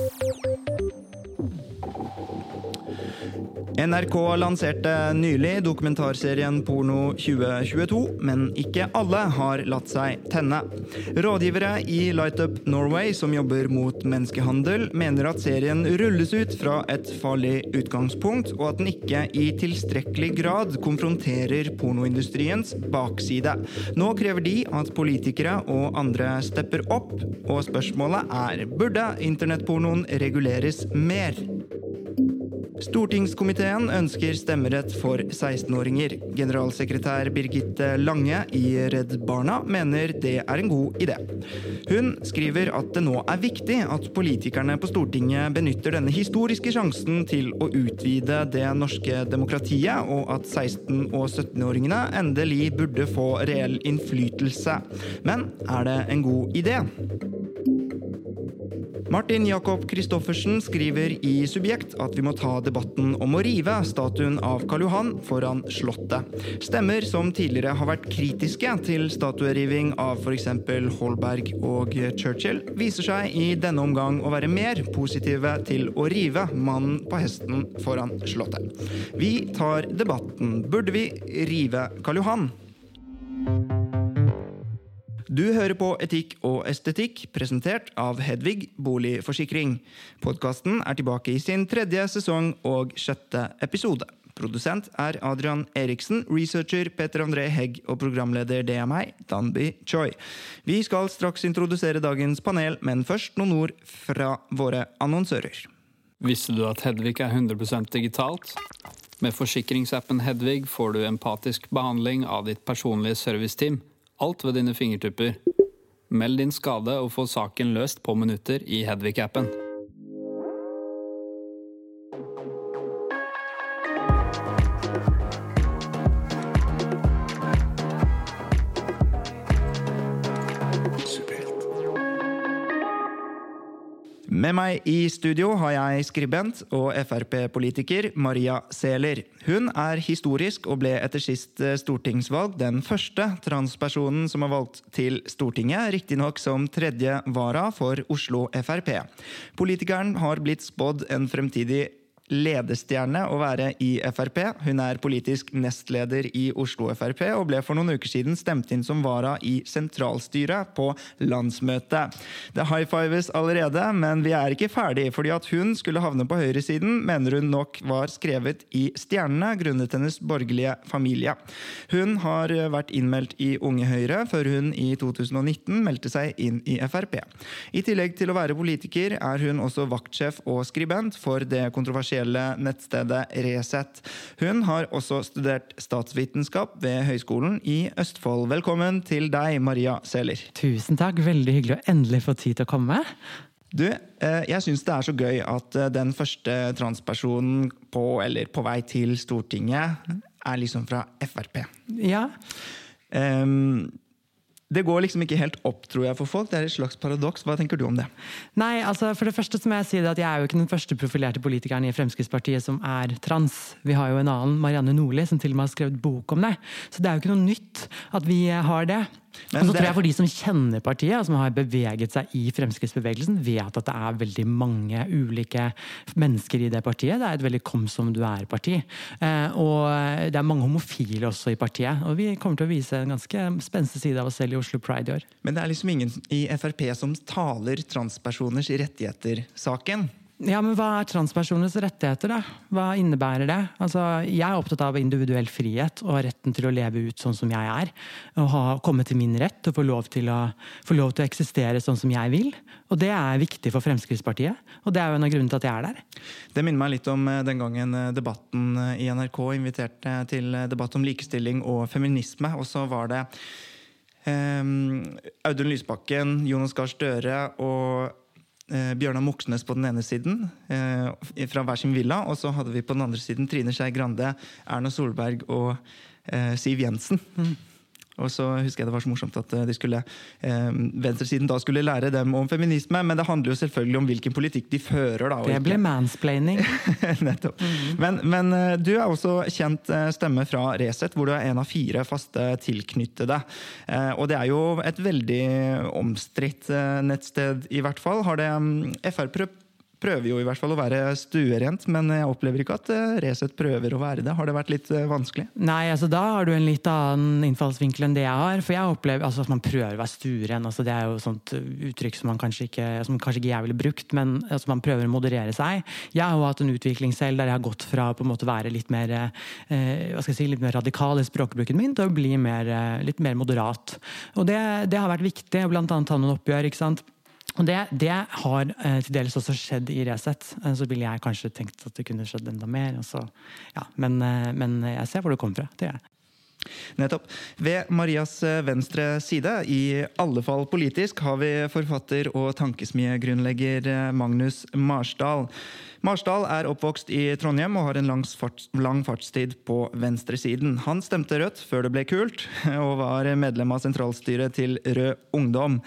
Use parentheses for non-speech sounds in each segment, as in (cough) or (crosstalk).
Música NRK lanserte nylig dokumentarserien Porno 2022, men ikke alle har latt seg tenne. Rådgivere i Light Up Norway, som jobber mot menneskehandel, mener at serien rulles ut fra et farlig utgangspunkt, og at den ikke i tilstrekkelig grad konfronterer pornoindustriens bakside. Nå krever de at politikere og andre stepper opp, og spørsmålet er burde internettpornoen reguleres mer? Stortingskomiteen ønsker stemmerett for 16-åringer. Generalsekretær Birgitte Lange i Redd Barna mener det er en god idé. Hun skriver at det nå er viktig at politikerne på Stortinget benytter denne historiske sjansen til å utvide det norske demokratiet, og at 16- og 17-åringene endelig burde få reell innflytelse. Men er det en god idé? Martin Jakob Christoffersen skriver i Subjekt at vi må ta debatten om å rive statuen av Karl Johan foran Slottet. Stemmer som tidligere har vært kritiske til statueriving av f.eks. Holberg og Churchill, viser seg i denne omgang å være mer positive til å rive mannen på hesten foran Slottet. Vi tar debatten. Burde vi rive Karl Johan? Du hører på Etikk og estetikk, presentert av Hedvig Boligforsikring. Podkasten er tilbake i sin tredje sesong og sjette episode. Produsent er Adrian Eriksen, researcher Peter André Hegg og programleder det er meg, Danby Choi. Vi skal straks introdusere dagens panel, men først noen ord fra våre annonsører. Visste du at Hedvig er 100 digitalt? Med forsikringsappen Hedvig får du empatisk behandling av ditt personlige serviceteam alt ved dine fingertupper. Meld din skade og få saken løst på minutter i Hedvig-appen. Med meg i studio har jeg skribent og Frp-politiker Maria Sæler. Hun er historisk og ble etter sist stortingsvalg den første transpersonen som er valgt til Stortinget, riktignok som tredje vara for Oslo Frp. Politikeren har blitt spådd en fremtidig ledestjerne å være i Frp. Hun er politisk nestleder i Oslo Frp og ble for noen uker siden stemt inn som vara i sentralstyret på landsmøtet. Det high-fives allerede, men vi er ikke ferdig, fordi at hun skulle havne på høyresiden, mener hun nok var skrevet i stjernene grunnet hennes borgerlige familie. Hun har vært innmeldt i Unge Høyre, før hun i 2019 meldte seg inn i Frp. I tillegg til å være politiker er hun også vaktsjef og skribent for det kontroversielle nettstedet Resett. Hun har også studert statsvitenskap ved Høgskolen i Østfold. Velkommen til deg, Maria Sæler. Tusen takk. Veldig hyggelig å endelig få tid til å komme. Du, jeg syns det er så gøy at den første transpersonen på, eller på vei til Stortinget, er liksom fra Frp. Ja. Um, det går liksom ikke helt opp tror jeg, for folk. Det er et slags paradoks. Hva tenker du om det? Nei, altså For det første må jeg si at jeg er jo ikke den første profilerte politikeren i Fremskrittspartiet som er trans. Vi har jo en annen, Marianne Nordli, som til og med har skrevet bok om det. Så det er jo ikke noe nytt at vi har det. Men og så tror jeg For de som kjenner partiet, og som har beveget seg i Fremskrittsbevegelsen, vet at det er veldig mange ulike mennesker i det partiet. Det er et veldig kom som du er-parti. Eh, og det er mange homofile også i partiet. Og vi kommer til å vise en ganske spenstig side av oss selv i Oslo Pride i år. Men det er liksom ingen i Frp som taler transpersoners rettigheter-saken. Ja, men Hva er transpersoners rettigheter, da? Hva innebærer det? Altså, jeg er opptatt av individuell frihet og retten til å leve ut sånn som jeg er. Og ha, komme til min rett og få lov, til å, få lov til å eksistere sånn som jeg vil. Og det er viktig for Fremskrittspartiet, og det er jo en av grunnene til at jeg er der. Det minner meg litt om eh, den gangen eh, debatten eh, i NRK inviterte til debatt om likestilling og feminisme. Og så var det Audun Lysbakken, Jonas Gahr Støre og Bjørnar Moxnes på den ene siden, eh, fra hver sin villa. Og så hadde vi på den andre siden Trine Skei Grande, Erna Solberg og eh, Siv Jensen. Mm. Og så husker jeg det var så morsomt at de skulle, eh, venstresiden da skulle lære dem om feminisme, men det handler jo selvfølgelig om hvilken politikk de fører. da. Det ble mansplaining. (laughs) Nettopp. Mm. Men, men, du er også kjent stemme fra Resett, hvor du er en av fire faste tilknyttede. Eh, og det er jo et veldig omstridt nettsted, i hvert fall. Har det Frp prøver jo i hvert fall å være stuerent, men jeg opplever ikke at eh, Resett prøver å være det. Har det vært litt eh, vanskelig? Nei, altså da har du en litt annen innfallsvinkel enn det jeg har. For jeg opplever altså, at man prøver å være stueren. Altså, det er jo sånt uttrykk som, kanskje ikke, som kanskje ikke jeg ville brukt, men altså, man prøver å moderere seg. Jeg har jo hatt en utvikling selv der jeg har gått fra måte være litt mer, eh, si, litt mer radikal i språkbruken min til å bli mer, eh, litt mer moderat. Og det, det har vært viktig, blant annet ta noen oppgjør. ikke sant? Og det, det har eh, til dels også skjedd i Resett. Eh, så ville jeg kanskje tenkt at det kunne skjedd enda mer. Så, ja, men, eh, men, jeg ser hvor det kommer fra. Det gjør. Nettopp. Ved Marias eh, venstre side, i alle fall politisk, har vi forfatter og tankesmiegrunnlegger eh, Magnus Marsdal. Marsdal er oppvokst i Trondheim og har en lang fartstid på venstresiden. Han stemte Rødt før det ble kult, (laughs) og var medlem av sentralstyret til Rød Ungdom.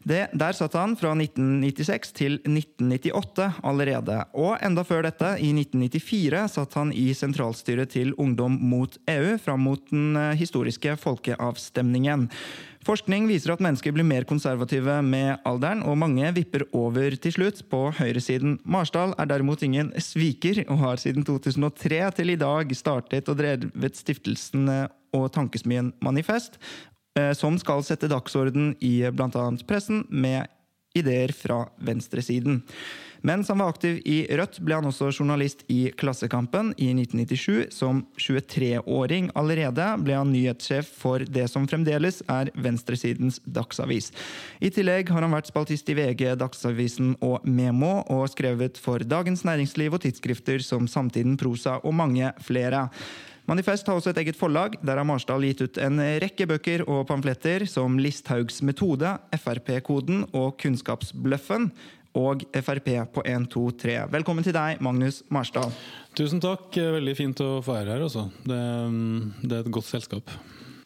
Det, der satt han fra 1996 til 1998 allerede. Og enda før dette, i 1994, satt han i sentralstyret til Ungdom mot EU fram mot den eh, historiske folkeavstemningen. Forskning viser at mennesker blir mer konservative med alderen, og mange vipper over til slutt på høyresiden. Marsdal er derimot ingen sviker, og har siden 2003 til i dag startet og drevet stiftelsen og tankesmien Manifest, Eh, som skal sette dagsorden i bl.a. pressen med ideer fra venstresiden. Mens han var aktiv i Rødt, ble han også journalist i Klassekampen i 1997. Som 23-åring allerede ble han nyhetssjef for det som fremdeles er venstresidens dagsavis. I tillegg har han vært spaltist i VG, Dagsavisen og Memo, og skrevet for Dagens Næringsliv og tidsskrifter som Samtiden, Prosa og mange flere. Manifest har også et eget forlag. Der har Marsdal gitt ut en rekke bøker og pamfletter som Listhaugs metode, Frp-koden og Kunnskapsbløffen. Og Frp på 1, 2, 3. Velkommen til deg, Magnus Marsdal. Tusen takk. Veldig fint å få være her. Også. Det, det er et godt selskap.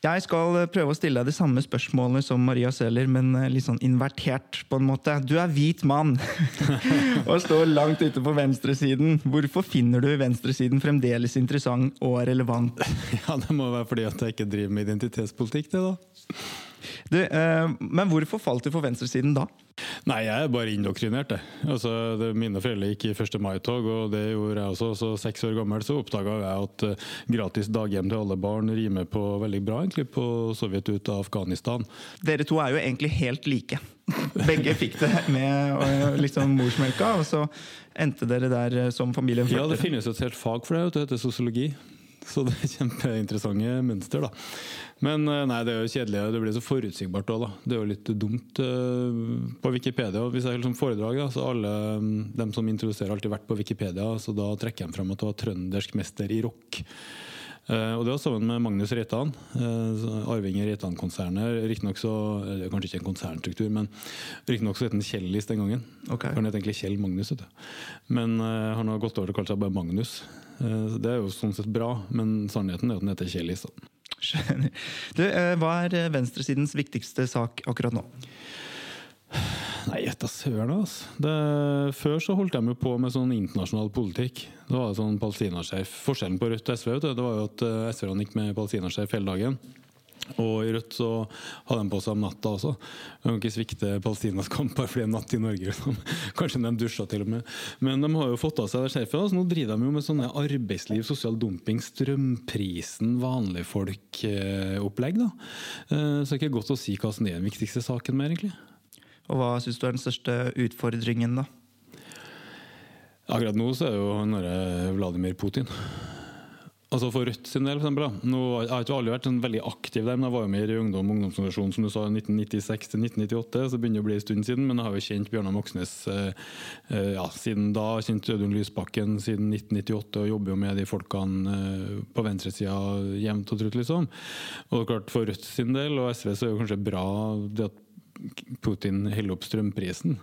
Jeg skal eh, prøve å stille deg de samme spørsmålene som Maria Sæler, men eh, litt sånn invertert, på en måte. Du er hvit mann (laughs) og står langt ute på venstresiden. Hvorfor finner du venstresiden fremdeles interessant og relevant? (laughs) Ja, Det må være fordi at jeg ikke driver med identitetspolitikk, det, da. Du, eh, men hvorfor falt du for venstresiden da? Nei, jeg er bare indoktrinert, jeg. Altså, det, mine foreldre gikk i 1. mai-tog, og det gjorde jeg også. Så seks år gammel så oppdaga jeg at uh, gratis daghjem til alle barn rimer på veldig bra egentlig på Sovjet ut av Afghanistan. Dere to er jo egentlig helt like. (laughs) Begge fikk det med liksom morsmelka, og så endte dere der uh, som familien Ja, det finnes jo et helt fag for det, det heter sosiologi. Så det er kjempeinteressante mønster, da. Men eh, nei, det er jo kjedelig. Det blir så forutsigbart òg, da. Det er jo litt dumt uh, på Wikipedia. Hvis jeg holder foredrag, da, så alle de dem som introduserer, har alltid vært på Wikipedia. Så da trekker de fram at det var trøndersk mester i rock. Uh, og det var sammen med Magnus Reitan, uh, arving i Reitan-konsernet. Riktignok så det er kanskje ikke en konsernstruktur, men riktignok så het han Kjellis den gangen. Okay. Han het egentlig Kjell Magnus, vet du. Men uh, han har gått over til å kalle seg bare Magnus. Det er jo sånn sett bra, men sannheten er at han heter Kjellis. Da. Skjønner. Du, eh, hva er eh, venstresidens viktigste sak akkurat nå? Nei, gjetta søren, altså. Det, før så holdt de jo på med sånn internasjonal politikk. Det var sånn palestinasjef. Forskjellen på Rødt og SV det var jo at eh, SV-ene gikk med palestinasjef hele dagen. Og i Rødt så hadde de på seg om natta også. De kan ikke svikte Palestinas kamp bare fordi det er natt i Norge. Liksom. (laughs) Kanskje de dusja til og med. Men de har jo fått av seg det skjerfet. Så nå driver de jo med sånne arbeidsliv, sosial dumping, strømprisen, vanlige folk-opplegg. da. Eh, så det er ikke godt å si hva som er den viktigste saken mer, egentlig. Og hva syns du er den største utfordringen, da? Akkurat nå så er jo Vladimir Putin. Altså For Rødt sin del, for eksempel, da. Nå, jeg har ikke aldri vært sånn veldig aktiv der, men jeg var jo med i Ungdom ungdomsorganisasjon som du sa, 1996 til 1998, så begynner det å bli en stund siden. Men jeg har jo kjent Bjørnar Moxnes eh, eh, ja, siden da. Kjent Audun Lysbakken siden 1998 og jobber jo med de folkene eh, på venstresida jevnt og trutt, liksom. Og klart For Rødt sin del og SV så er det kanskje bra det at Putin holder opp strømprisen.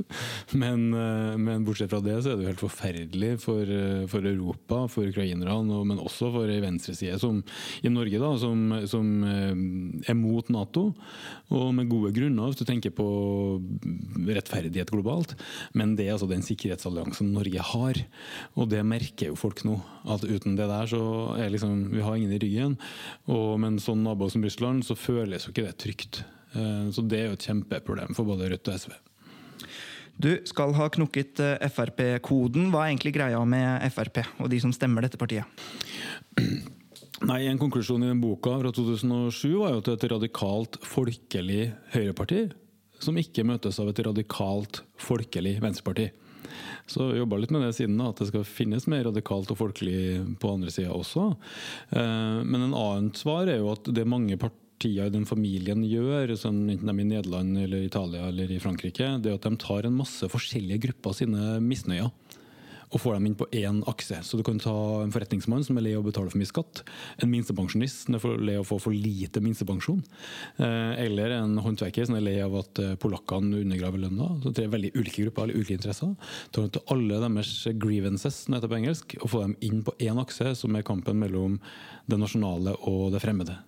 (laughs) men, eh, men, bortsett fra det så er det jo helt forferdelig for, eh, for Europa, for ukrainerne, men også for ei venstreside som i Norge, da, som, som, eh, er mot Nato. Og med gode grunner, hvis du tenker på rettferdighet globalt. Men det er altså den sikkerhetsalliansen Norge har. Og det merker jo folk nå. At uten det der så er liksom Vi har ingen i ryggen. Og med en sånn nabo som Russland så føles jo ikke det trygt. Eh, så det er jo et kjempeproblem for både Rødt og SV. Du skal ha knukket eh, Frp-koden. Hva er egentlig greia med Frp og de som stemmer dette partiet? (clears throat) Nei, En konklusjon i den boka fra 2007 var jo at det er et radikalt folkelig høyreparti som ikke møtes av et radikalt folkelig venstreparti. Så jobba litt med det siden, da, at det skal finnes mer radikalt og folkelig på andre sida også. Eh, men en annet svar er jo at det er mange partier partier i den familien gjør, sånn, enten de er i Nederland, eller Italia eller i Frankrike, det er at de tar en masse forskjellige grupper sine misnøyer og får dem inn på én akse. Så du kan ta en forretningsmann som er lei å betale for mye skatt, en minstepensjonist som er lei å få for lite minstepensjon, eh, eller en håndverker som er lei av at eh, polakkene undergraver lønna. Så det er veldig ulike grupper, eller ulike interesser. Ta alle deres grievances, som heter på engelsk, og få dem inn på én akse, som er kampen mellom det nasjonale og det fremmede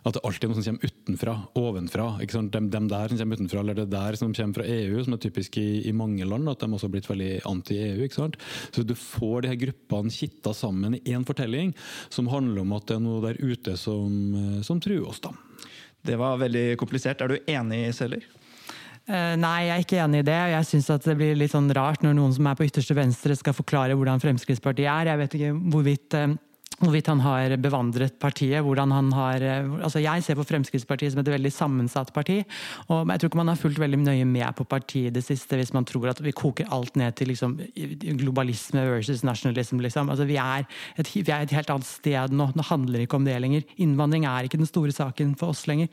at det alltid er noe som kommer utenfra, ovenfra. De, de, der som kommer utenfra, eller det der som kommer fra EU, som er typisk i, i mange land, at de også har blitt veldig anti-EU. ikke sant? Så du får de her gruppene kitta sammen i én fortelling, som handler om at det er noe der ute som, eh, som truer oss. da. Det var veldig komplisert. Er du enig, Seller? Uh, nei, jeg er ikke enig i det. Jeg syns det blir litt sånn rart når noen som er på ytterste venstre skal forklare hvordan Fremskrittspartiet er. Jeg vet ikke hvorvidt uh, hvorvidt han har bevandret partiet. hvordan han har, eh, altså Jeg ser på Fremskrittspartiet som et veldig sammensatt parti. og Jeg tror ikke man har fulgt veldig nøye med på partiet i det siste hvis man tror at vi koker alt ned til liksom, globalisme versus nationalism. Liksom. Altså, vi, er et, vi er et helt annet sted nå. Nå handler det ikke om det lenger. Innvandring er ikke den store saken for oss lenger.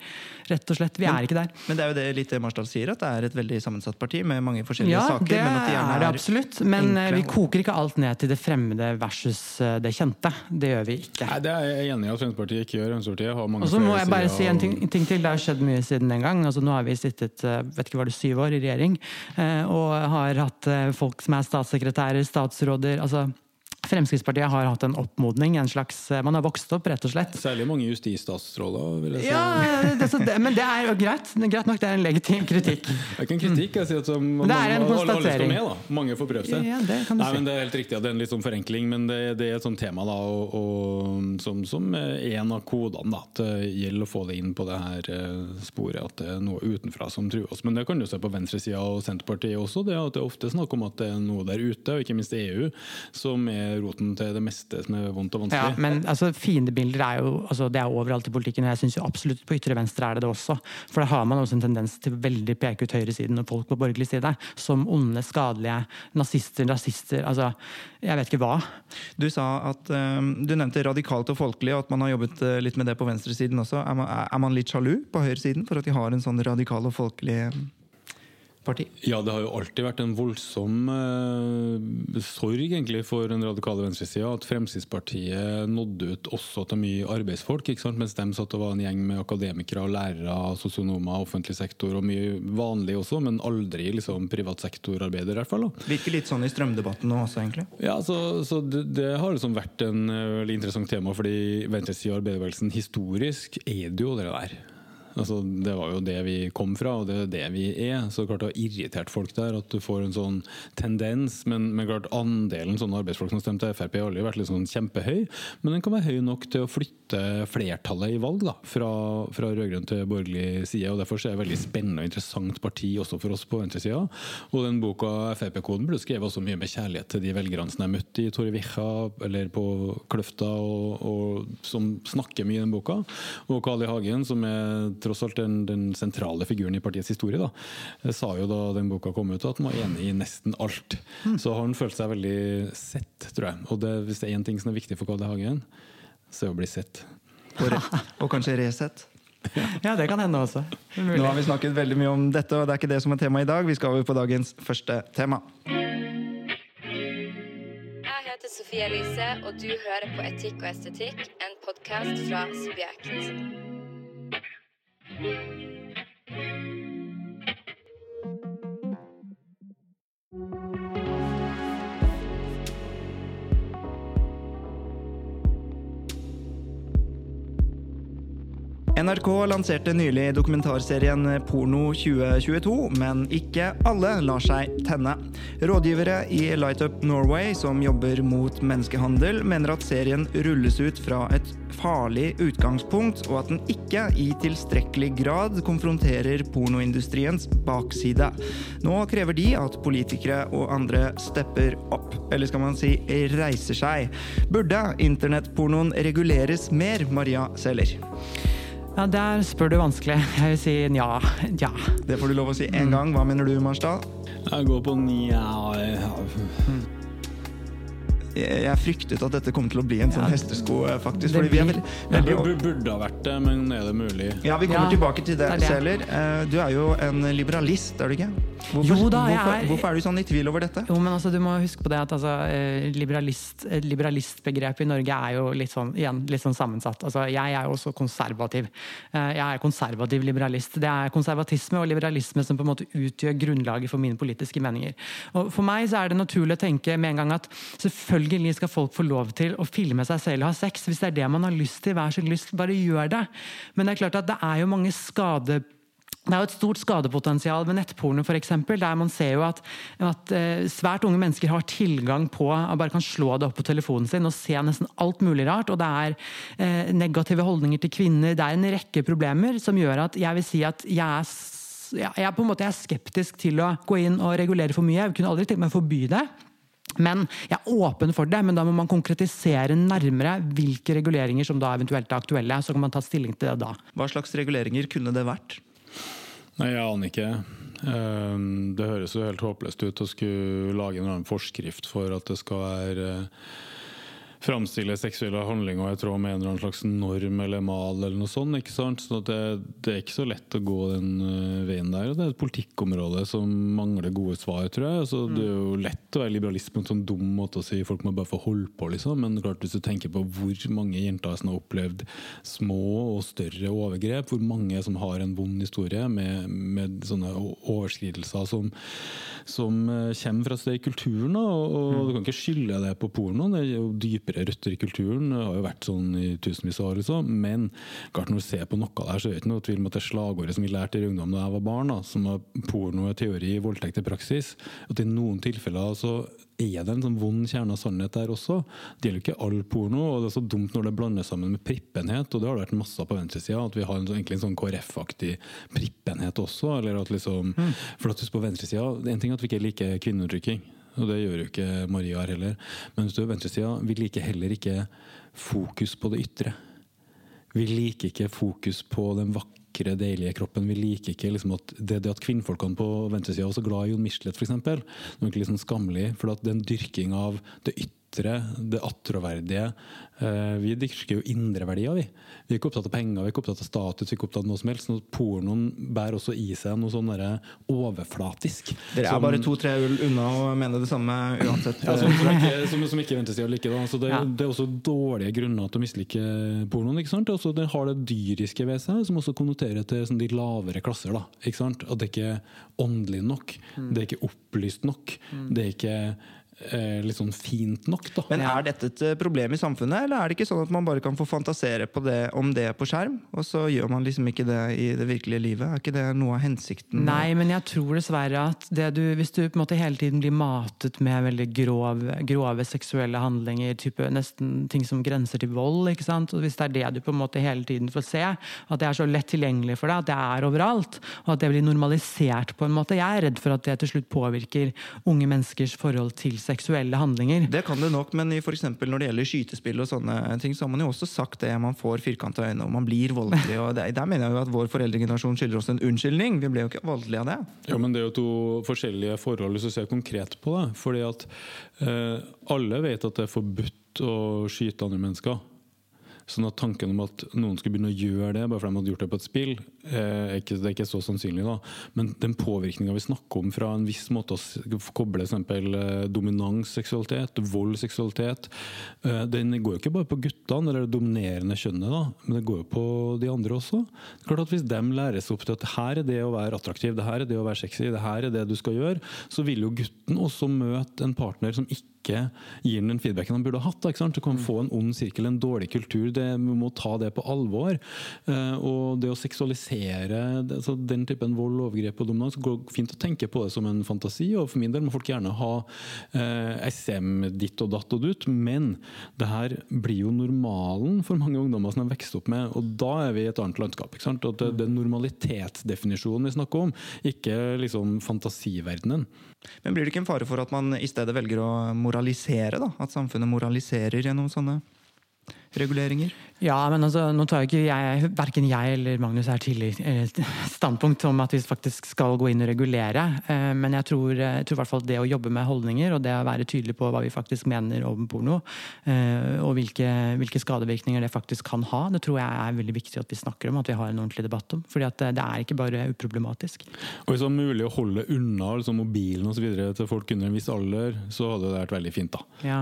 Rett og slett, Vi men, er ikke der. Men det er jo det litt Marsdal sier, at det er et veldig sammensatt parti med mange forskjellige ja, saker. Ja, det de er det absolutt. Men eh, enkle. vi koker ikke alt ned til det fremmede versus eh, det kjente. Det gjør vi ikke. Nei, Det er jeg enig i at Fremskrittspartiet ikke gjør. Fremskrittspartiet har mange Og så må jeg bare si en ting, ting, til. Det har skjedd mye siden den gang. Altså, nå har vi sittet eh, vet ikke var det, syv år i regjering eh, og har hatt eh, folk som er statssekretærer, statsråder. altså Fremskrittspartiet har hatt en oppmodning. en slags, Man har vokst opp, rett og slett. Særlig mange justisstatsråder, vil jeg si. Ja, det, men det er jo greit. Greit nok, det er en legitim kritikk. Det er ikke en kritikk. jeg sier at man, Det er en konstatering. Med, da. Mange får prøve seg. Ja, det kan du Nei, si. men det er helt riktig, at det er en litt sånn forenkling, men det, det er et sånt tema da, og, og, som, som en av kodene. da, at Det gjelder å få det inn på det her eh, sporet, at det er noe utenfra som truer oss. Men det kan du se på venstresida og Senterpartiet også. det at det er ofte snakk om at det er noe der ute, og ikke minst EU, som er roten til det meste som er vondt og vanskelig. Ja, men altså, Fiendebilder er jo altså, det er overalt i politikken, og jeg syns absolutt på ytre venstre er det det også. For da har man også en tendens til veldig peke ut høyresiden og folk på borgerlig side som onde, skadelige nazister, rasister altså Jeg vet ikke hva. Du sa at um, du nevnte radikalt og folkelig, og at man har jobbet uh, litt med det på venstresiden også. Er man, er man litt sjalu på høyresiden for at de har en sånn radikal og folkelig parti? Ja, det har jo alltid vært en voldsom eh, sorg egentlig for den radikale venstresida at Fremskrittspartiet nådde ut også til mye arbeidsfolk. Mens de satt og var en gjeng med akademikere, lærere, sosionomer, offentlig sektor og mye vanlig også, men aldri liksom privat sektorarbeider i hvert fall. Da. Virker litt sånn i strømdebatten nå også, egentlig? Ja, så, så det, det, har liksom vært en uh, veldig interessant tema, fordi venstresida og arbeiderbevegelsen historisk er det jo det der. Altså, det var jo det vi kom fra, og det er det vi er. Så klart det har irritert folk der at du får en sånn tendens. Men, men klart andelen sånne arbeidsfolk som stemte Frp har aldri vært liksom kjempehøy. Men den kan være høy nok til å flytte flertallet i valg da, fra, fra rød-grønn til borgerlig side. og Derfor er det et veldig spennende og interessant parti også for oss på venstresida. Og den boka Frp-koden ble skrevet også mye med kjærlighet til de velgerne som jeg møtte i Torrevieja eller på Kløfta, og, og, som snakker mye i den boka. Og Kali Hagen, som er tross alt den, den, sentrale figuren i partiets historie, da, sa jo da den boka kom ut at han var enig i nesten alt. Mm. Så han følte seg veldig sett, tror jeg. Og det, hvis det er én ting som er viktig for Carl I. Hagen, det å bli sett. (laughs) Og, re og kanskje Resett. Ja, det kan hende også. Er mulig. Nå har vi snakket veldig mye om dette, og det er ikke det som er tema i dag. Vi skal over på dagens første tema. Jeg heter Sofie Elise, og du hører på Etikk og estetikk, en podkast fra Subjekt. NRK lanserte nylig dokumentarserien Porno 2022, men ikke alle lar seg tenne. Rådgivere i Light Up Norway, som jobber mot menneskehandel, mener at serien rulles ut fra et farlig utgangspunkt, og at den ikke i tilstrekkelig grad konfronterer pornoindustriens bakside. Nå krever de at politikere og andre stepper opp, eller skal man si reiser seg. Burde internettpornoen reguleres mer, Maria Seler? Ja, Der spør du vanskelig. Jeg vil si nja. Ja. Det får du lov å si én gang. Hva mener du, Marsdal? Jeg går på nja Jeg fryktet at dette kom til å bli en sånn Ja. hestesko, eh, faktisk. Fordi vi er veldig, veldig, Det burde ha vært det, men er det mulig? Ja, vi kommer Ja, tilbake til det, er. Sæler. Eh, Du er jo en liberalist, er du ikke? Hvorfor, Jo da, hvorfor, er- hvorfor er du sånn i tvil over dette? Jo, men altså, du må huske på det at altså, eh, liberalist, eh, liberalistbegrepet i Norge er jo litt sånn, igjen, litt sånn sammensatt. Altså, jeg er jo også konservativ. Eh, Jeg er konservativ liberalist. Det er konservatisme og liberalisme som på en måte utgjør grunnlaget for mine politiske meninger. Og For meg så er det naturlig å tenke med en gang at selvfølgelig skal folk få lov til å filme seg selv og ha sex. Hvis det er det man har lyst til, vær så lyst, bare gjør det. Men det er klart at det er jo mange skade det er jo et stort skadepotensial ved nettporno, for eksempel, der man ser jo at, at eh, svært unge mennesker har tilgang på bare kan slå det opp på telefonen sin og se nesten alt mulig rart. Og det er eh, negative holdninger til kvinner. Det er en rekke problemer som gjør at jeg vil si at jeg er jeg på en måte skeptisk til å gå inn og regulere for mye. Jeg kunne aldri tenkt meg å forby det. Men jeg er åpen for det, men da må man konkretisere nærmere hvilke reguleringer som da eventuelt er aktuelle. Så kan man ta stilling til det da. Hva slags reguleringer kunne det vært? Nei, jeg aner ikke. Ehm, Det høres jo helt håpløst ut å skulle lage en forskrift for at det skal være eh, framstille seksuelle handlinger i tråd med en eller annen slags norm eller mal eller noe sånt. ikke sant? Så det, det er ikke så lett å gå den eh, veien der. Det er et politikkområde som mangler gode svar, tror jeg. Altså, Det er jo lett å være liberalist på en sånn dum måte å si folk må bare få holde på, liksom. Men klart hvis du tenker på hvor mange jenter som har opplevd små og større overgrep, hvor mange som har en vond historie med, med sånne overskridelser som, som eh, kommer fra sted i kulturen. Og, og du kan ikke skylde det på pornoen. Det er jo dypere røtter i kulturen. Det har jo vært sånn i tusenvis av år. Liksom. Men klart når du ser på noe der, så er det ikke noe tvil om at det slagordet som vi lærte i ungdom da jeg var barn, da, som var porno er teori, voldtekt er praksis, at i noen tilfeller så er det en sånn vond kjerne av sannhet der også. Det gjelder jo ikke all porno, og det er så dumt når det blandes sammen med prippenhet, og det har det vært masse av på venstresida, at vi har en, sånn- egentlig en sånn KrF-aktig prippenhet også. eller at liksom, For at husk på venstresida, det er en ting at vi ikke liker kvinneundertrykking, og det gjør jo ikke Maria her heller, men venstresida, vi liker heller ikke fokus på det ytre. Vi liker ikke fokus på den vakre, deilige kroppen. Vi liker ikke liksom at det, det at kvinnfolkene på venstresida var så glad i Jon Michelet, f.eks. Det er ikke liksom skammelig, for det er dyrking av det ytre, det attråverdige. Eh, vi dyrker jo indre verdier, vi. Vi er ikke opptatt av penger, vi er ikke opptatt av status, vi er ikke opptatt av noe som helst. Sånn at pornoen bærer også i seg noe sånn overflatisk. Dere er som- bare to-tre øl unna å mene det samme uansett. ja, som, som, ikke, som, som ikke venstresida liker. Da. Så det, Ja. det er også dårlige grunner til å mislike pornoen. ikke sant? Også, den har det dyriske ved seg, som også konnoterer til sånn, de lavere klasser. da, ikke sant? At det ikke er åndelig nok, det er ikke opplyst nok, det er ikke litt sånn fint nok. da. Men er dette et eh, problem i samfunnet, eller er det ikke sånn at man bare kan få fantasere på det, om det på skjerm, og så gjør man liksom ikke det i det virkelige livet? Er ikke det noe av hensikten? Nei, men jeg tror dessverre at det du, hvis du på en måte hele tiden blir matet med veldig grov, grove seksuelle handlinger, type nesten ting som grenser til vold, ikke sant? og hvis det er det du på en måte hele tiden får se, at det er så lett tilgjengelig for deg, at det er overalt, og at det blir normalisert på en måte. Jeg er redd for at det til slutt påvirker unge menneskers forhold til seksuelle handlinger. Det kan det nok, men i for eksempel når det gjelder skytespill, og sånne ting, så har man jo også sagt det. Man får firkanta øyne, og man blir voldelig. og det, Der mener jeg jo at vår foreldregenerasjon skylder oss en unnskyldning. Vi ble jo ikke voldelige av det. Ja, men Det er jo to forskjellige forhold hvis du ser konkret på det. Fordi at eh, alle vet at det er forbudt å skyte andre mennesker. Sånn at tanken om at noen skulle begynne å gjøre det bare fordi de hadde gjort det på et spill, eh, ikke, det er ikke så sannsynlig. da. Men den påvirkninga vi snakker om fra en viss måte å koble eksempel eh, dominans, seksualitet, vold, seksualitet, eh, den går jo ikke bare på guttene eller det dominerende kjønnet, da, men det går jo på de andre også. Det er Klart at Hvis de læres opp til at her er det å være attraktiv, det her er det å være sexy, det her er det du skal gjøre, så vil jo gutten også møte en partner som ikke gir den feedbacken han burde ha hatt. Ikke sant? Du kan få en ond sirkel, en dårlig kultur. Det, vi må ta det på alvor. Uh, og det å seksualisere det, altså den typen vold, overgrep og dominans går fint å tenke på det som en fantasi. Og for min del må folk gjerne ha eh, SM ditt og datt og dutt, men det her blir jo normalen for mange ungdommer som har vokst opp med, og da er vi i et annet landskap. Ikke sant? At det, det er normalitetsdefinisjonen vi snakker om, ikke liksom fantasiverdenen. Men blir det ikke en fare for at man i stedet velger å moralisere? da? At samfunnet moraliserer gjennom sånne reguleringer? Ja, men altså, nå tar ikke jeg, verken jeg eller Magnus her til standpunkt om at vi faktisk skal gå inn og regulere. Eh, men jeg tror, jeg tror i hvert fall det å jobbe med holdninger og det å være tydelig på hva vi faktisk mener om porno, eh, og hvilke, hvilke skadevirkninger det faktisk kan ha, det tror jeg er veldig viktig at vi snakker om, at vi har en ordentlig debatt om. fordi at det er ikke bare uproblematisk. Og Hvis det var mulig å holde unna liksom mobilen og så videre til folk under en viss alder, så hadde det vært veldig fint. da. Ja,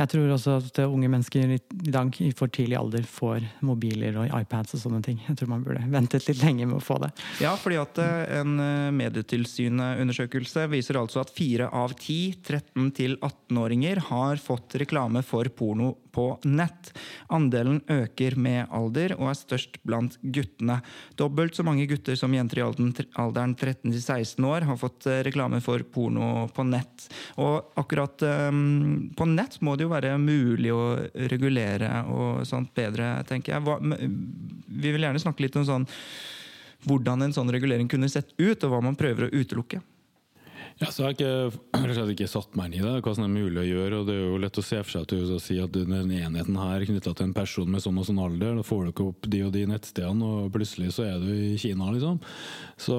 Jeg tror også at unge mennesker i dag i for tidlig alder får mobiler og iPads og sånne ting. Jeg tror man burde ventet litt lenge med å få det. Ja, fordi at eh, en eh, Medietilsynet-undersøkelse viser altså at fire av ti 13 18-åringer har fått reklame for porno på nett. Andelen øker med alder og er størst blant guttene. Dobbelt så mange gutter som jenter i alderen 13 16 år har fått eh, reklame for porno på nett. Og akkurat um, på nett må det jo være mulig å regulere og sånt bedre, tenker jeg. Hva, vi vil gjerne snakke litt om sånn hvordan en sånn regulering kunne sett ut, og hva man prøver å utelukke. Ja, så har jeg ikke, ikke satt meg inn i det, hva som er mulig å gjøre. og Det er jo lett å se for seg at du si at den enheten her er knytta til en person med sånn og sånn alder. Da får ikke opp de og de nettstedene, og plutselig så er du i Kina, liksom. Så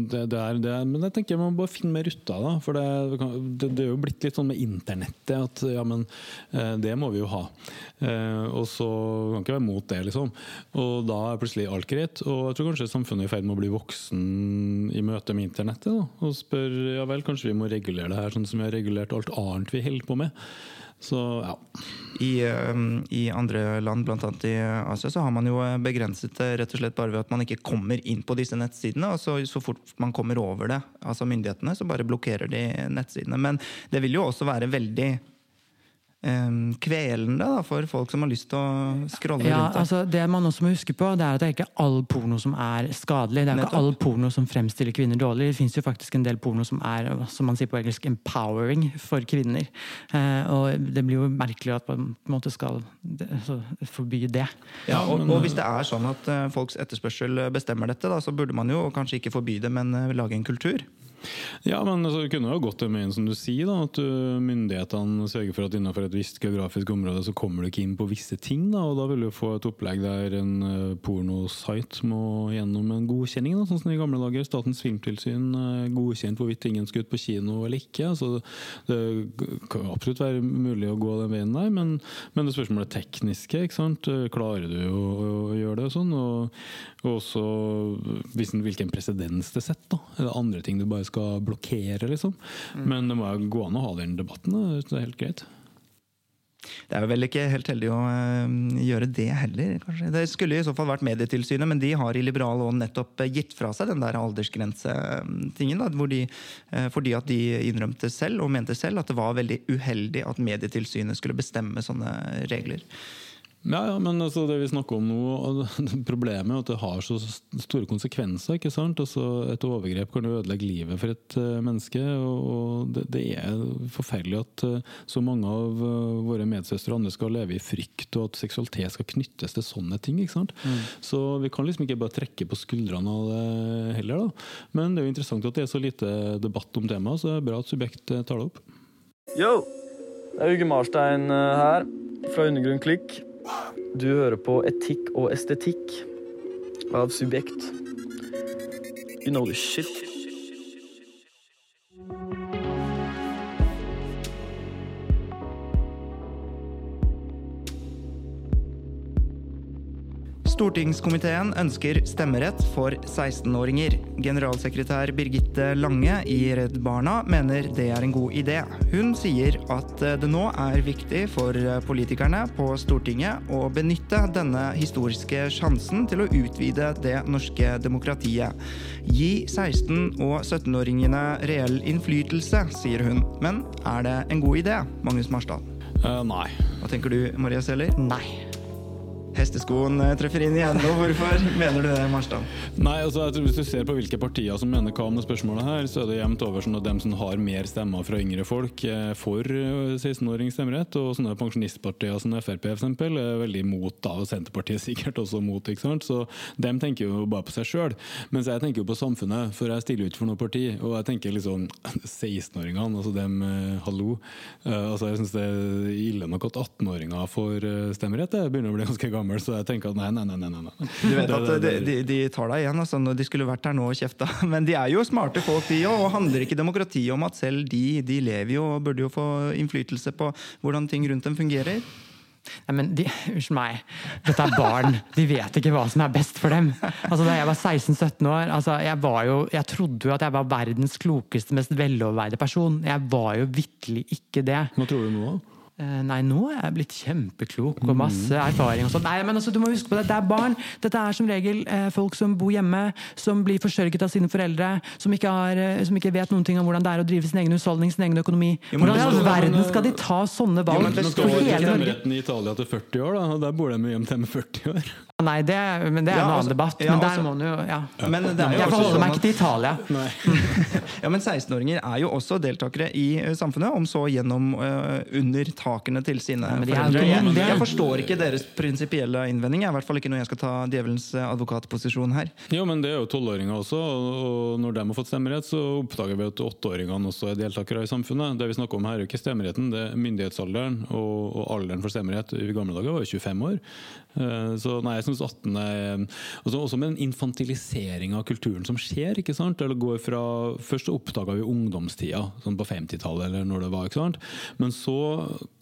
det, det, er, det Men jeg tenker man må bare finne mer ut av det. For det, det, det, er jo blitt litt sånn med internettet at ja, men eh, det må vi jo ha. Eh, og så kan ikke være mot det, liksom. Og da er plutselig alt greit. Og jeg tror kanskje samfunnet er i ferd med å bli voksen i møte med internettet. Da, og spør ja vel, kanskje vi må regulere det her sånn som vi har regulert alt annet vi holder på med. Så, ja. I, um, I, andre land, bl.a. i Asia, så har man jo begrenset det rett og slett bare ved at man ikke kommer inn på disse nettsidene. og så, så fort man kommer over det, altså myndighetene, så bare blokkerer de nettsidene. Men det vil jo også være veldig kvelende da, for folk som har lyst til å scrolle ja, rundt. Altså, det man også må huske på, det er at det er ikke all porno som er skadelig. Det er Nettopp. ikke all porno som fremstiller kvinner dårlig. Det fins jo faktisk en del porno som er som man sier på engelsk, empowering for kvinner. Eh, og det blir jo merkelig at man på en måte skal altså, forby det. Ja, og, og, hvis det er sånn at uh, folks etterspørsel bestemmer dette, da, så burde man jo kanskje ikke forby det, men uh, lage en kultur. Ja, men altså, det kunne jo gått det med en som du sier, da, at uh, myndighetene sørger for at innenfor et visst geografisk område så kommer du ikke inn på visse ting. Da, og da vil du få et opplegg der en uh, pornosite må gjennom en godkjenning. Da, sånn som i gamle dager. Statens filmtilsyn uh, godkjent hvorvidt ingen skal ut på kino eller ikke. Så det kan absolutt være mulig å gå den veien der, men, men det spørsmålet er tekniske. ikke sant? Klarer du å, å gjøre det sånn? Og også hvilken presedens det setter. Er det andre ting du bare skal skal blokkere, liksom. Mm. Men det må jo gå an å ha den debatten. Det er helt greit. Det er jo vel ikke helt heldig å uh, gjøre det heller, kanskje. Det skulle i så fall vært Medietilsynet, men de har i Liberal Ånd nettopp gitt fra seg den der aldersgrensetingen. De, uh, fordi at de innrømte selv, og mente selv, at det var veldig uheldig at Medietilsynet skulle bestemme sånne regler. Ja, ja, men altså det vi snakker om nå, (laughs) Problemet er at det har så store konsekvenser. ikke sant? Altså et overgrep kan jo ødelegge livet for et uh, menneske. og det, det, er forferdelig at uh, så mange av uh, våre medsøstre og andre skal leve i frykt, og at seksualitet skal knyttes til sånne ting. ikke sant? Mm. Så vi kan liksom ikke bare trekke på skuldrene av det heller. da. Men det er jo interessant at det er så lite debatt om temaet, så det er bra at Subjekt tar det opp. Yo! Det er Uge Marstein her, fra Undergrunn Klikk. Du hører på Etikk og estetikk av Subjekt. You know the shit. Stortingskomiteen ønsker stemmerett for 16-åringer. Generalsekretær Birgitte Lange i Redd Barna mener det er en god idé. Hun sier at det nå er viktig for politikerne på Stortinget å benytte denne historiske sjansen til å utvide det norske demokratiet. Gi 16- og 17-åringene reell innflytelse, sier hun. Men er det en god idé, Magnus Marsdal? Uh, nei. Hva tenker du, Maria Seller? Nei. Hesteskoen eh, treffer inn igjen. nå. hvorfor mener du det, Marstad? Nei, altså Hvis du ser på hvilke partier som mener hva om det spørsmålet her, så er det jevnt over sånn at dem som har mer stemmer fra yngre folk, er for 16-årings stemmerett. Og sånne pensjonistpartier som Frp eksempel, er veldig imot, da, og Senterpartiet sikkert også mot. ikke sant? Så dem tenker jo bare på seg sjøl. Mens jeg tenker jo på samfunnet, for jeg stiller ut for noe parti. Og jeg tenker liksom (laughs) 16-åringene, altså dem eh, hallo. Altså Jeg syns det er ille nok at 18-åringer får stemmerett. Det begynner å bli ganske gammel gammel, så jeg tenker at nei, nei, nei. nei, nei. Du vet at de, de, de tar deg igjen altså, når de skulle vært her nå og kjefta. (laughs) Men de er jo smarte folk, de òg. Og handler ikke demokrati om at selv de, de lever jo og burde jo få innflytelse på hvordan ting rundt dem fungerer? Nei, men de, Unnskyld meg. Dette er barn. De vet ikke hva som er best for dem. Altså, da jeg var 16-17 år, altså, jeg, var jo, jeg trodde jo at jeg var verdens klokeste, mest veloverveide person. Jeg var jo vitterlig ikke det. Hva tror du nå? Eh, nei, nå er jeg blitt kjempeklok og masse erfaring. og sånt. Nei, men altså, du må huske på Det det er barn. Dette er som regel eh, folk som bor hjemme, som blir forsørget av sine foreldre, som ikke, har, eh, som ikke, vet noen ting om hvordan det er å drive sin egen husholdning, sin egen økonomi. hvordan i all verden skal de ta sånne valg? Jo, men det står ikke stemmeretten i Italia til 40 år, da, og der bor de mye til 40 år. Nei, det, men det er ja, en annen altså, debatt. Ja, men der altså, må du jo ja. Men det er jo Jeg forholder meg sånn ikke til Italia. (laughs) ja, Men 16-åringer er jo også deltakere i samfunnet, om så gjennom uh, under takene til sine foreldre. Jeg, jeg, forstår ikke deres prinsipielle innvending. I hvert fall ikke når jeg skal ta djevelens advokatposisjon her. Jo, men det er jo tolvåringer også, og når de har fått stemmerett, så oppdager vi at åtteåringene også er deltakere i samfunnet. Det vi snakker om her er jo ikke stemmeretten, det er myndighetsalderen og, og alderen for stemmerett i gamle dager var jo 25 år. Eh, så nei, jeg synes 18 er også, også med den infantilisering av kulturen som skjer. ikke sant? Eller går fra, Først oppdaga vi ungdomstida, sånn på 50-tallet eller når det var. ikke sant? Men så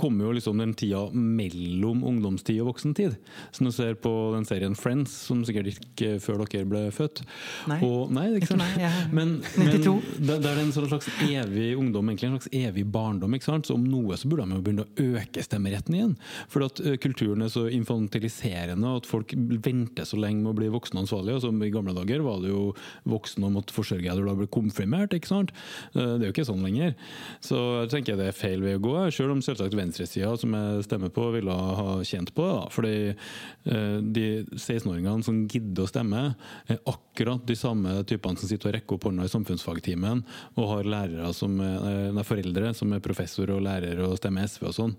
kommer jo liksom den tida mellom ungdomstid og voksentid. Så når du ser på den serien Friends, som sikkert ikke før dere ble født Nei, og, nei ikke sant? Meg, jeg, men, men det, det, er en slags evig ungdom, egentlig en slags evig barndom. ikke sant? Så om noe så burde de jo begynne å øke stemmeretten igjen. For at uh, kulturen er så infantiliserende, at folk venter så lenge med å bli voksne ansvarlige. Som I gamle dager var det jo voksne og måtte forsørge deg da du ble konfirmert. ikke sant? Eh, det er jo ikke sånn lenger. Så jeg tenker det er feil vei å gå, selv om selvsagt venstresida, som jeg stemmer på, ville ha tjent på det. da, fordi eh, de 16-åringene som gidder å stemme, er akkurat de samme typene som sitter og rekker opp hånda i samfunnsfagtimen og har lærere som er, nei, foreldre som er professor og lærer og stemmer SV og sånn.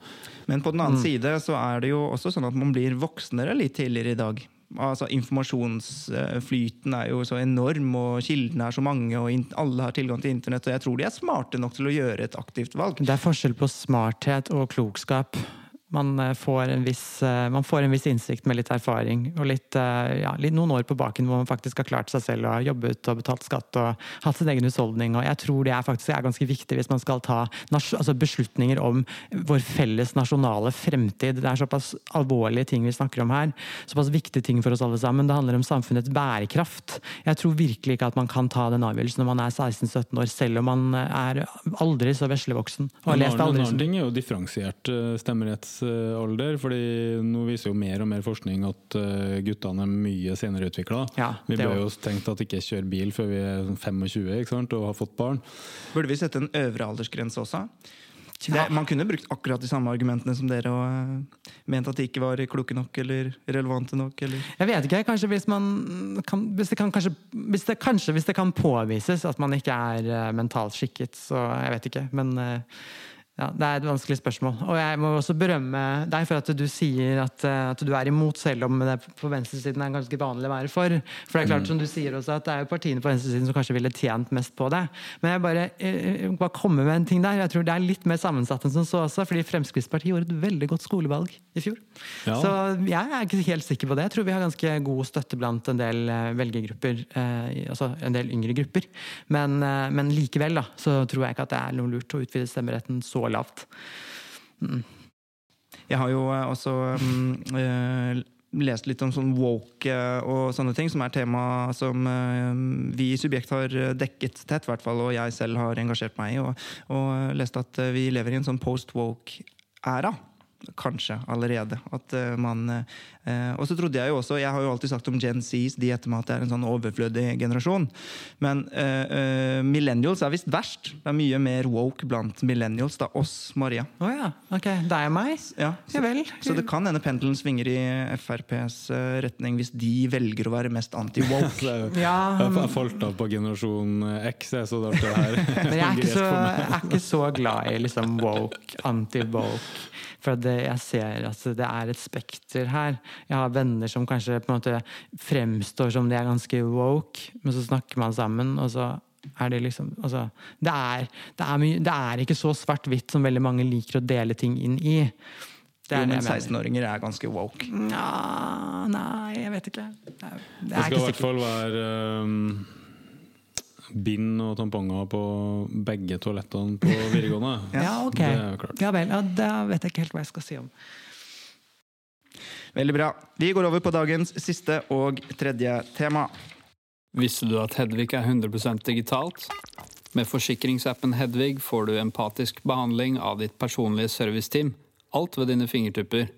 Men på den annen mm. side så er det jo også sånn at man blir voksnere litt tidligere i dag. Altså, informasjonsflyten er jo så enorm, og kildene er så mange, og alle har tilgang til internett. Og jeg tror de er smarte nok til å gjøre et aktivt valg. Det er forskjell på smarthet og klokskap. Man eh, får, en viss, eh, man får en viss innsikt med litt erfaring og litt, eh, ja, litt, noen år på baken hvor man faktisk har klart seg selv og jobbet og betalt skatt og hatt sin egen husholdning. Og jeg tror det er faktisk er ganske viktig hvis man skal ta altså beslutninger om vår felles nasjonale fremtid. Det er såpass alvorlige ting vi snakker om her. Såpass viktige ting for oss alle sammen. Det handler om samfunnets bærekraft. Jeg tror virkelig ikke at man kan ta den avgjørelsen når man er 16-17 år, selv om man er aldri så veslevoksen. Og har lest aldri. En annen ting er jo differensiert stemmeretts alder, fordi nå viser jo mer og mer forskning at eh, guttene er mye senere utvikla. Ja, vi ble jo tenkt at ikke kjøre bil før vi er 25 ikke sant, og har fått barn. Burde vi sette en øvre aldersgrense også? Det, man kunne brukt akkurat de samme argumentene som dere og uh, ment at de ikke var kloke nok eller relevante nok. Eller. Jeg vet ikke. Kanskje hvis man kan, hvis det kan, kanskje, hvis det, kanskje hvis det kan påvises at man ikke er uh, mentalt skikket, så jeg vet ikke. Men uh, ja, Det er et vanskelig spørsmål. Og jeg må også berømme deg for at du sier at, eh, at du er imot, selv om det på venstresiden er ganske vanlig å være for. For det er klart, mm. som du sier også, at det er jo partiene på venstresiden som kanskje ville tjent mest på det. Men jeg bare, jeg bare kommer med en ting der. Jeg tror det er litt mer sammensatt enn som så også. fordi Fremskrittspartiet gjorde et veldig godt skolevalg i fjor. Ja. Så jeg er ikke helt sikker på det. Jeg tror vi har ganske god støtte blant en del eh, velgergrupper. Eh, altså en del yngre grupper. Men, eh, men likevel da, så tror jeg ikke at det er noe lurt å utvide stemmeretten så lavt. Mm. Jeg har jo eh, også um, lest litt om sånn woke eh, og sånne ting, som er tema som vi i Subjekt har dekket tett, hvert fall, og jeg selv har engasjert meg i. Og, og leste at vi lever i en sånn post-woke-æra kanskje allerede. At uh, man uh, Og så trodde jeg jo også Jeg har jo alltid sagt om Gen Zs de etter meg at det er en sånn overflødig generasjon. Men uh, millennials er visst verst. Det er mye mer woke blant millennials. Det er oss, Maria. Å oh, ja. Ok. Det er meg? Ja, så, ja vel. Så det kan hende pendelen svinger i FrPs retning hvis de velger å være mest anti-woke. (laughs) ja. Jeg falt av på generasjon X, så det her (laughs) Men jeg er ikke, så, jeg er ikke så glad i liksom woke, anti-woke. For det, jeg ser at det er et spekter her. Jeg har venner som kanskje på en måte fremstår som de er ganske woke, men så snakker man sammen, og så er det liksom altså, det, er, det, er mye, det er ikke så svart-hvitt som veldig mange liker å dele ting inn i. Jo, men 16-åringer er ganske woke. Ja, nei, jeg vet ikke. Det, er, det, det skal i hvert fall være um bind og tamponger på begge toalettene på (laughs) videregående. ja, ok. Ja vel. Ja, da vet jeg ikke helt hva jeg skal si om. Veldig bra. Vi går over på dagens siste og tredje tema. Visste du at Hedvig er 100% digitalt? Med forsikringsappen Hedvig får du empatisk behandling av ditt personlige serviceteam. Alt ved dine fingertupper.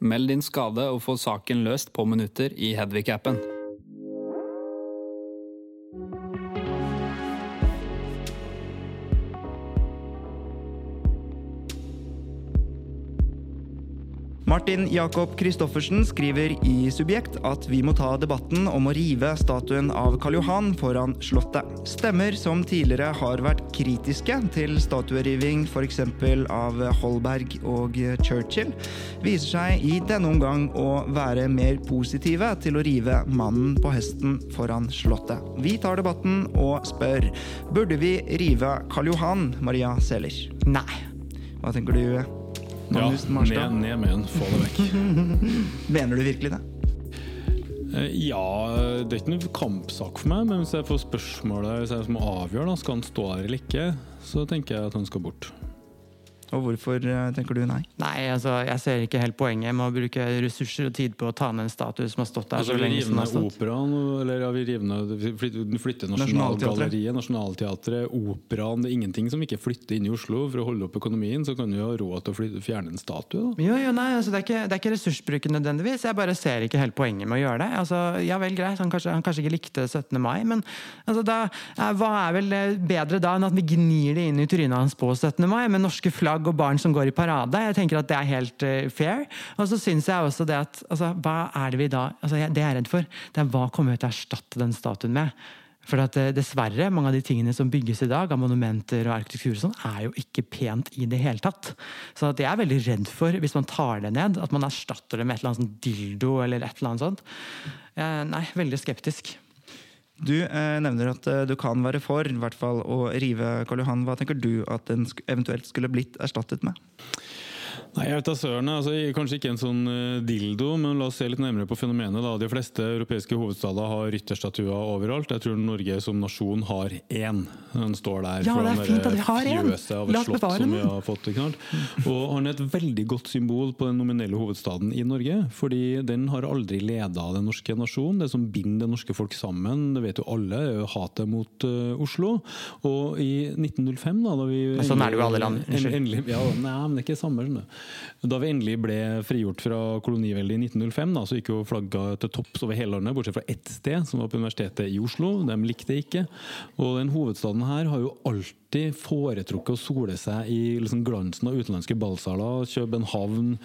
Meld din skade og få saken løst på minutter i Hedvig-appen. Martin Jakob Christoffersen skriver i Subjekt at vi må ta debatten om å rive statuen av Karl Johan foran Slottet. Stemmer som tidligere har vært kritiske til statueriving f.eks. av Holberg og Churchill, viser seg i denne omgang å være mer positive til å rive mannen på hesten foran Slottet. Vi tar debatten og spør burde vi rive Karl Johan, Maria Seler? Nei. Hva tenker du? Magnus ja, Ned, ned med den. Få det vekk. (laughs) Mener du virkelig det? Eh, ja, det er ikke noen kampsak for meg, men hvis jeg får spørsmålet hvis jeg må avgjøre, da, skal han stå her eller ikke, så tenker jeg at han skal bort. Og hvorfor eh, tenker du nei? Nei, altså, Jeg ser ikke helt poenget med å bruke ressurser og tid på å ta ned en statue som har stått der altså, så lenge. som har stått. Operaen, eller ja, vi river flytter Nasjonalgalleriet, Nationaltheatret, Operaen Det er ingenting som ikke flytter inn i Oslo for å holde opp økonomien. Så kan du ha råd til å flytte, fjerne en statue. da. Jo, jo, nei, altså, det, er ikke, det er ikke ressursbruken nødvendigvis. Jeg bare ser ikke helt poenget med å gjøre det. Altså, ja vel, greit, han kanskje, han kanskje ikke likte 17. mai, men altså, da, hva er vel bedre da enn at vi gnir det inn i trynet hans på 17. mai med norske flagg og barn som går i parade. Jeg tenker at det er helt uh, fair. Og så syns jeg også det at altså, Hva er det vi da altså, Det jeg er redd for, det er hva kommer vi til å erstatte den statuen med? For at uh, dessverre, mange av de tingene som bygges i dag, av monumenter og arkitektur, og sånn, er jo ikke pent i det hele tatt. Så jeg er veldig redd for, hvis man tar det ned, at man erstatter det med et eller annet sånn dildo eller et eller annet sånt. Nei, veldig skeptisk. Du eh, nevner at eh, du kan være for i hvert fall å rive Karl Johan. Hva tenker du at den eventuelt skulle blitt erstattet med? Nei, jeg vet da søren. Altså, kanskje ikke en sånn uh, dildo, men la oss se litt nærmere på fenomenet. Da. De fleste europeiske hovedstader har rytterstatuer overalt. Jeg tror Norge som nasjon har én. Den står der ja, det er fint at vi har én! av et slott som vi har fått. Og han er et veldig godt symbol på den nominelle hovedstaden i Norge. Fordi den har aldri leda den norske nasjon. Det som binder det norske folk sammen, det vet jo alle, er jo hatet mot uh, Oslo. Og i 1905, da, da vi Sånn er det jo alle land. Unnskyld. ja, nei, men det er ikke samme. Skjønner. Da vi endelig ble frigjort fra koloniveldet i 1905, da, så gikk jo flagga til topps over hele landet, bortsett fra ett sted, som var på Universitetet i Oslo. De likte det ikke. Og den hovedstaden her har jo alltid foretrukket å sole seg i liksom glansen av utenlandske ballsaler, København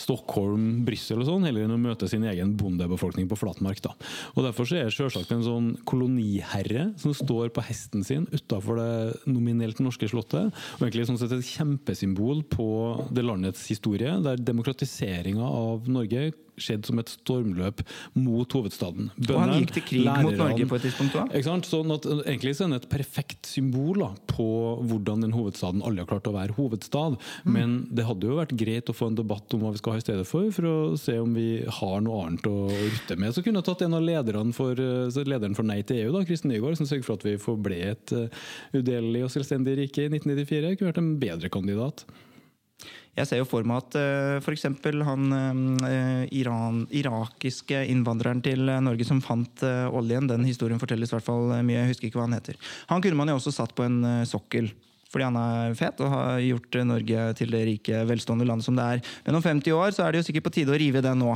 Stockholm, Brussel og sånn, heller enn å møte sin egen bondebefolkning på flatmark. da. Og Derfor så er det selvsagt en sånn koloniherre som står på hesten sin utafor det nominelt norske slottet. og egentlig sånn sett et kjempesymbol på det landets historie, der demokratiseringa av Norge skjedd som et stormløp mot hovedstaden. Bøndene, og han gikk til krig læreren, mot Norge på et tidspunkt òg? Sånn at, egentlig så er det et perfekt symbol da, på hvordan den hovedstaden aldri har klart å være hovedstad. Mm. Men det hadde jo vært greit å få en debatt om hva vi skal ha i stedet for, for å se om vi har noe annet å rutte med. Så kunne jeg tatt en av lederne for, lederen for Nei til EU, da, Kristin Nygaard, som sørger for at vi forble et uh, udelelig og selvstendig rike i 1994. Kunne vært en bedre kandidat. Jeg ser jo for meg at uh, f.eks. han uh, Iran, irakiske innvandreren til Norge som fant uh, oljen, den historien fortelles i hvert fall mye. Jeg husker ikke hva han heter. Han kunne man jo også satt på en sokkel fordi han er fet og har gjort Norge til det rike, velstående landet som det er. Men om 50 år så er det jo sikkert på tide å rive det nå.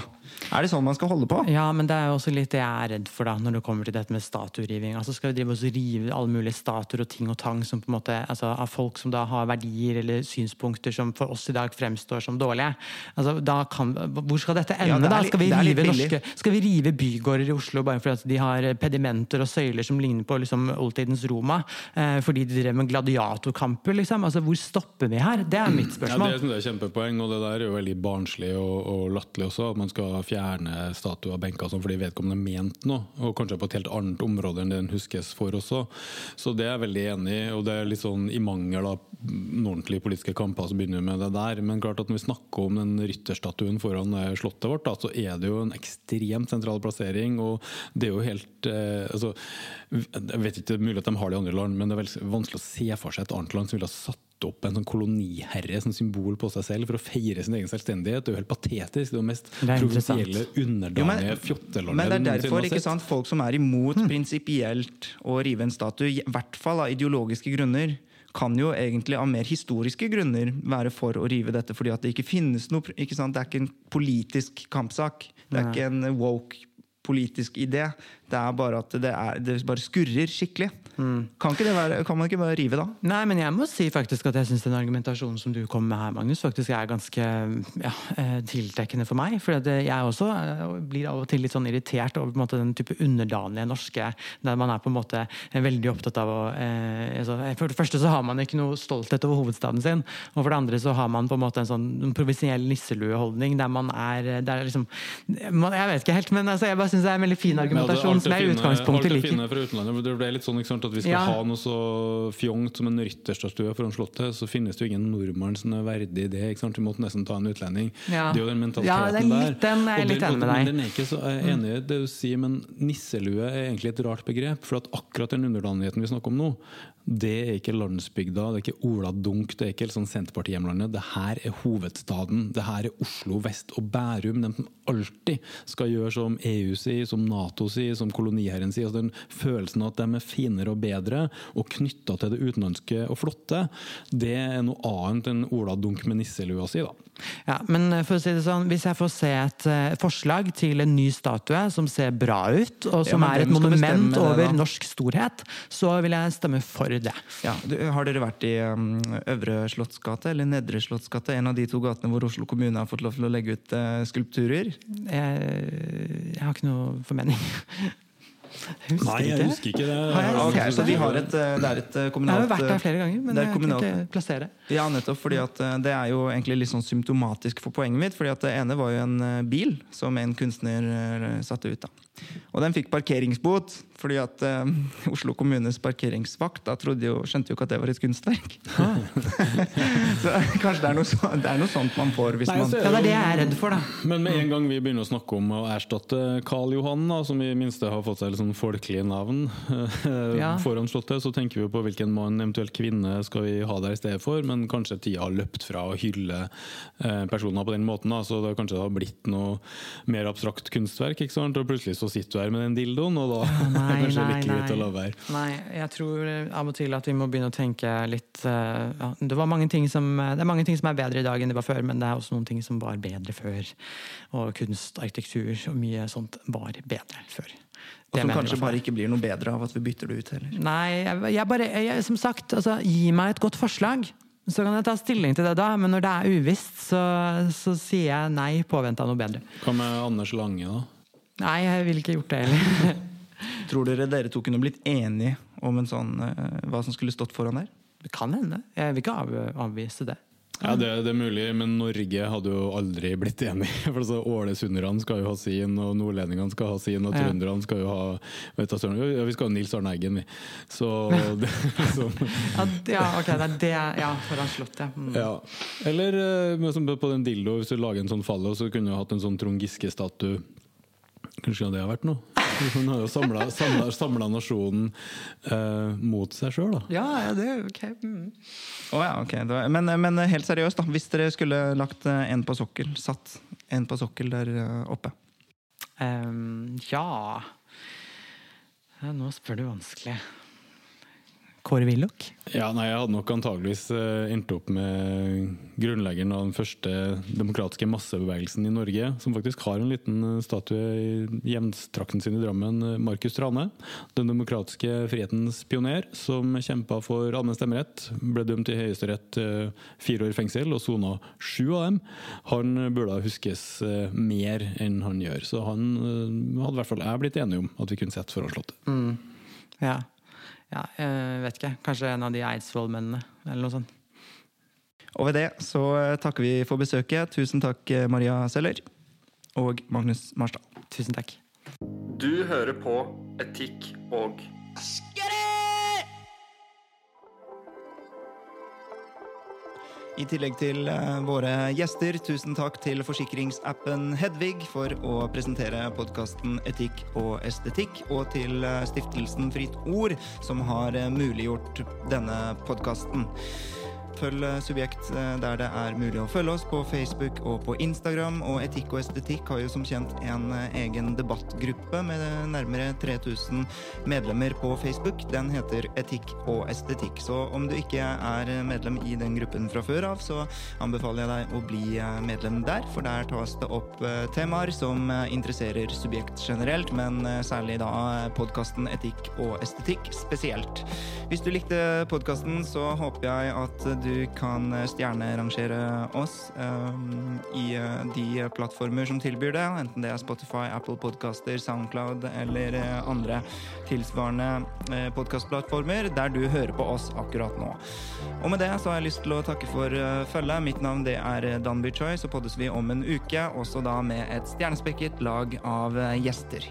Er det sånn man skal holde på? Ja, men det er jo også litt det jeg er redd for da, når det kommer til dette med statueriving. Altså Skal vi drive oss og rive alle mulige statuer og ting og tang som på en måte, altså av folk som da har verdier eller synspunkter som for oss i dag fremstår som dårlige? Altså, da kan, hvor skal dette ende, Ja, det er da? Skal vi, litt rive norske, skal vi rive bygårder i Oslo bare fordi de har pedimenter og søyler som ligner på liksom, oldtidens Roma? Eh, fordi de drev med gladiatorkamper, liksom? Altså, hvor stopper vi her? Det er mitt Ja, spørsmål. det synes jeg er kjempepoeng, og det der er jo veldig barnslig og, og latterlig også. At man skal fjerne statuer og benker sånn fordi vedkommende mente noe. Og kanskje på et helt annet område enn det den huskes for også. Så det er jeg veldig enig i. Og det er litt sånn i mangel av ordentlige politiske kamper så begynner vi med det der. Men klart at når vi snakker om den rytterstatuen foran slottet vårt, da, så er det jo en ekstremt sentral plassering. Og det er jo helt eh, altså, Jeg vet ikke, det er mulig at de har det i andre land, men det er vanskelig å se for seg et annet land som ville ha satt opp en sånn koloniherre som symbol på seg selv for å feire sin egen selvstendighet. Det er jo helt patetisk. Det er jo mest provinsielle, underdanige fjottelandet men det er derfor ikke sant, folk som er imot prinsipielt å rive en statue, i hvert fall av ideologiske grunner, kan jo egentlig av mer historiske grunner være for å rive dette, fordi at det ikke finnes noe ikke sant? Det er ikke en politisk kampsak. Det er ikke en woke politisk idé. Det er bare at det, er, det bare skurrer skikkelig. Kan, ikke det være, kan man ikke bare rive da? Nei, men jeg må si faktisk at jeg syns den argumentasjonen som du kommer med her, Magnus, faktisk er ganske ja, eh, tiltrekkende for meg. For jeg også eh, blir av og til litt sånn irritert over på en måte, den type underdanige norske, der man er på en måte eh, veldig opptatt av å eh, altså, For det første så har man ikke noe stolthet over hovedstaden sin, og for det andre så har man på en måte en sånn provisiell provinsiell nisselueholdning der man er eh, der liksom man, Jeg vet ikke helt, men altså, jeg bare syns det er en veldig fin argumentasjon som er jeg i utgangspunktet liker. det ble litt sånn ikke sant, at Vi skal Ja. ha noe så fjongt som en rytterstatue foran Slottet, så finnes det jo ingen nordmann som er verdig det. ikke sant? Vi måtte nesten ta en utlending. Ja. Det er jo den mentaliteten Ja, litt- den er der. Litt enig med deg. Den er ikke så, er enig i det du sier, men nisselue er egentlig et rart begrep. For at akkurat den underdanigheten vi snakker om nå, det er ikke landsbygda, det er ikke Ola Dunk, det er ikke sånn Senterparti-hjemlandet. Det her er hovedstaden. Det her er Oslo vest og Bærum. De som alltid skal gjøre som EU sier, som Nato sier, som koloniherren sier. Altså den følelsen at de er finere og bedre og knytta til det utenlandske og flotte, det er noe annet enn Ola Dunk med nisselua si, da. Ja, men eh, for å si det sånn, Hvis jeg får se et eh, forslag til en ny statue som ser bra ut, og som ja, er et monument det, over norsk storhet, så vil jeg stemme for det. Ja, du, har dere vært i um, Øvre Slottsgate eller Nedre Slottsgate? En av de to gatene hvor Oslo kommune har fått lov til å legge ut uh, skulpturer? Jeg, jeg har ikke noe formening. (laughs) Jeg Nei, jeg ikke. husker ikke det. Har jeg- Ok, så de har et, eh, det er et kommunalt Jeg har vært der eh, flere ganger, men er jeg kan ikke plassere. Ja, nettopp. fordi at eh, Det er jo egentlig litt sånn symptomatisk for poenget mitt. fordi at Det ene var jo en eh, bil som en kunstner eh, satte ut. da. Og den fikk parkeringsbot fordi at eh, (laughs) Oslo kommunes parkeringsvakt da jo, skjønte jo ikke at det var et kunstverk. (laughs) så kanskje det er, noe så, det er noe sånt man får hvis Nei, man Ja, det er det jeg er redd for, da. Men med en gang vi begynner å snakke om å erstatte Karl Johan, da, som i minste har fått seg litt sånn folkelige navn (laughs) Ja. foran Slottet, så tenker vi på hvilken mann, eventuelt kvinne, skal vi ha der i stedet for. Men kanskje tida har løpt fra å hylle eh, personer på den måten. Da, så det har kanskje har blitt noe mer abstrakt kunstverk. ikke sant? Og plutselig så sitter du her med den dildoen, og da (laughs) er det Nei, kanskje nei, like greit å la nei. være. nei. Jeg tror eh, av og til at vi må begynne å tenke litt eh, ja, det, var mange ting som, det er mange ting som er bedre i dag enn det var før, men det er også noen ting som var bedre før. Og kunst, arkitektur og mye sånt var bedre før. Og som kanskje bare ikke blir noe bedre av at vi bytter det ut heller. Nei, jeg, jeg bare jeg, Som sagt, altså, gi meg et godt forslag. Så kan jeg ta stilling til det da, men når det er uvisst, så, så sier jeg nei påvente av noe bedre. Hva med Anders Lange, da? Nei, jeg ville ikke gjort det heller. (laughs) Tror dere dere to kunne blitt enige om en sånn, eh, hva som skulle stått foran der? Det kan hende. Jeg vil ikke av, avvise det. Ja, det, det er mulig, men Norge hadde jo aldri blitt enig. (laughs) For altså, Ålesunderne skal jo ha sin, og nordlendingene skal ha sin, og trønderne skal jo ha vet du, ja, Vi skal ha Nils Arne Eggen, vi. Så (laughs) det, er liksom, Ja, ja ok, det er det Ja, foran Slottet. Mm. ja. Eller eh, med som på den dildo, hvis du lager en sånn fallo, så kunne du hatt en sånn Trond Giske-statue. Kanskje det har vært noe? (laughs) Hun har jo samla nasjonen eh, mot seg sjøl, da. Ja, ja, det er ok. Mm. Å ja, ok. Da- Men, men helt seriøst, da. Hvis dere skulle lagt eh, en på sokkel, satt en på sokkel der eh, oppe. Um, ja Ja, Nå spør du vanskelig. Kåre Willoch? Ja, nei, Jeg hadde nok antageligvis eh, endt opp med grunnleggeren av den første demokratiske massebevegelsen i Norge, som faktisk har en liten eh, statue i hjemstrakten sin i Drammen, eh, Markus Trane. Den demokratiske frihetens pioner, som kjempa for allmenn stemmerett. Ble dømt i Høyesterett fire år i fengsel og sona sju av dem. Han burde huskes mer enn han gjør, så han hadde i hvert fall jeg blitt enig om at vi kunne sett foranslått det. Mm. Ja. Ja jeg vet ikke. Kanskje en av de Eidsvoll-mennene, eller noe sånt. Og ved det så eh, takker vi for besøket. Tusen takk, eh, Maria Seller og Magnus Marstad. Tusen takk. Du hører på Etikk og I tillegg til eh, våre gjester, tusen takk til forsikringsappen Hedvig for å presentere podkasten Etikk og estetikk, og til eh, stiftelsen Fritt Ord, som har eh, muliggjort denne podkasten. Følg eh, Subjekt eh, der det er mulig å følge oss, på Facebook og på Instagram. Og Etikk og estetikk har jo som kjent en eh, egen debattgruppe med nærmere 3000 medlemmer på Facebook. Den heter Etikk og estetikk. Så om du ikke er medlem i den gruppen fra før av, så anbefaler jeg deg å bli medlem der, for der tas det opp temaer som interesserer subjekt generelt, men særlig da podkasten Etikk og estetikk spesielt. Hvis du likte podkasten, så håper jeg at du kan stjernerangere oss um, i uh, de plattformer som tilbyr det, enten det er Spotify, Apple Podcaster, Soundcloud eller andre tilsvarende podkastplattformer der du hører på oss akkurat nå. Og med det så har jeg lyst til å takke for følget. Mitt navn det er Danby Choi, så poddes vi om en uke, også da med et stjernespekket lag av gjester.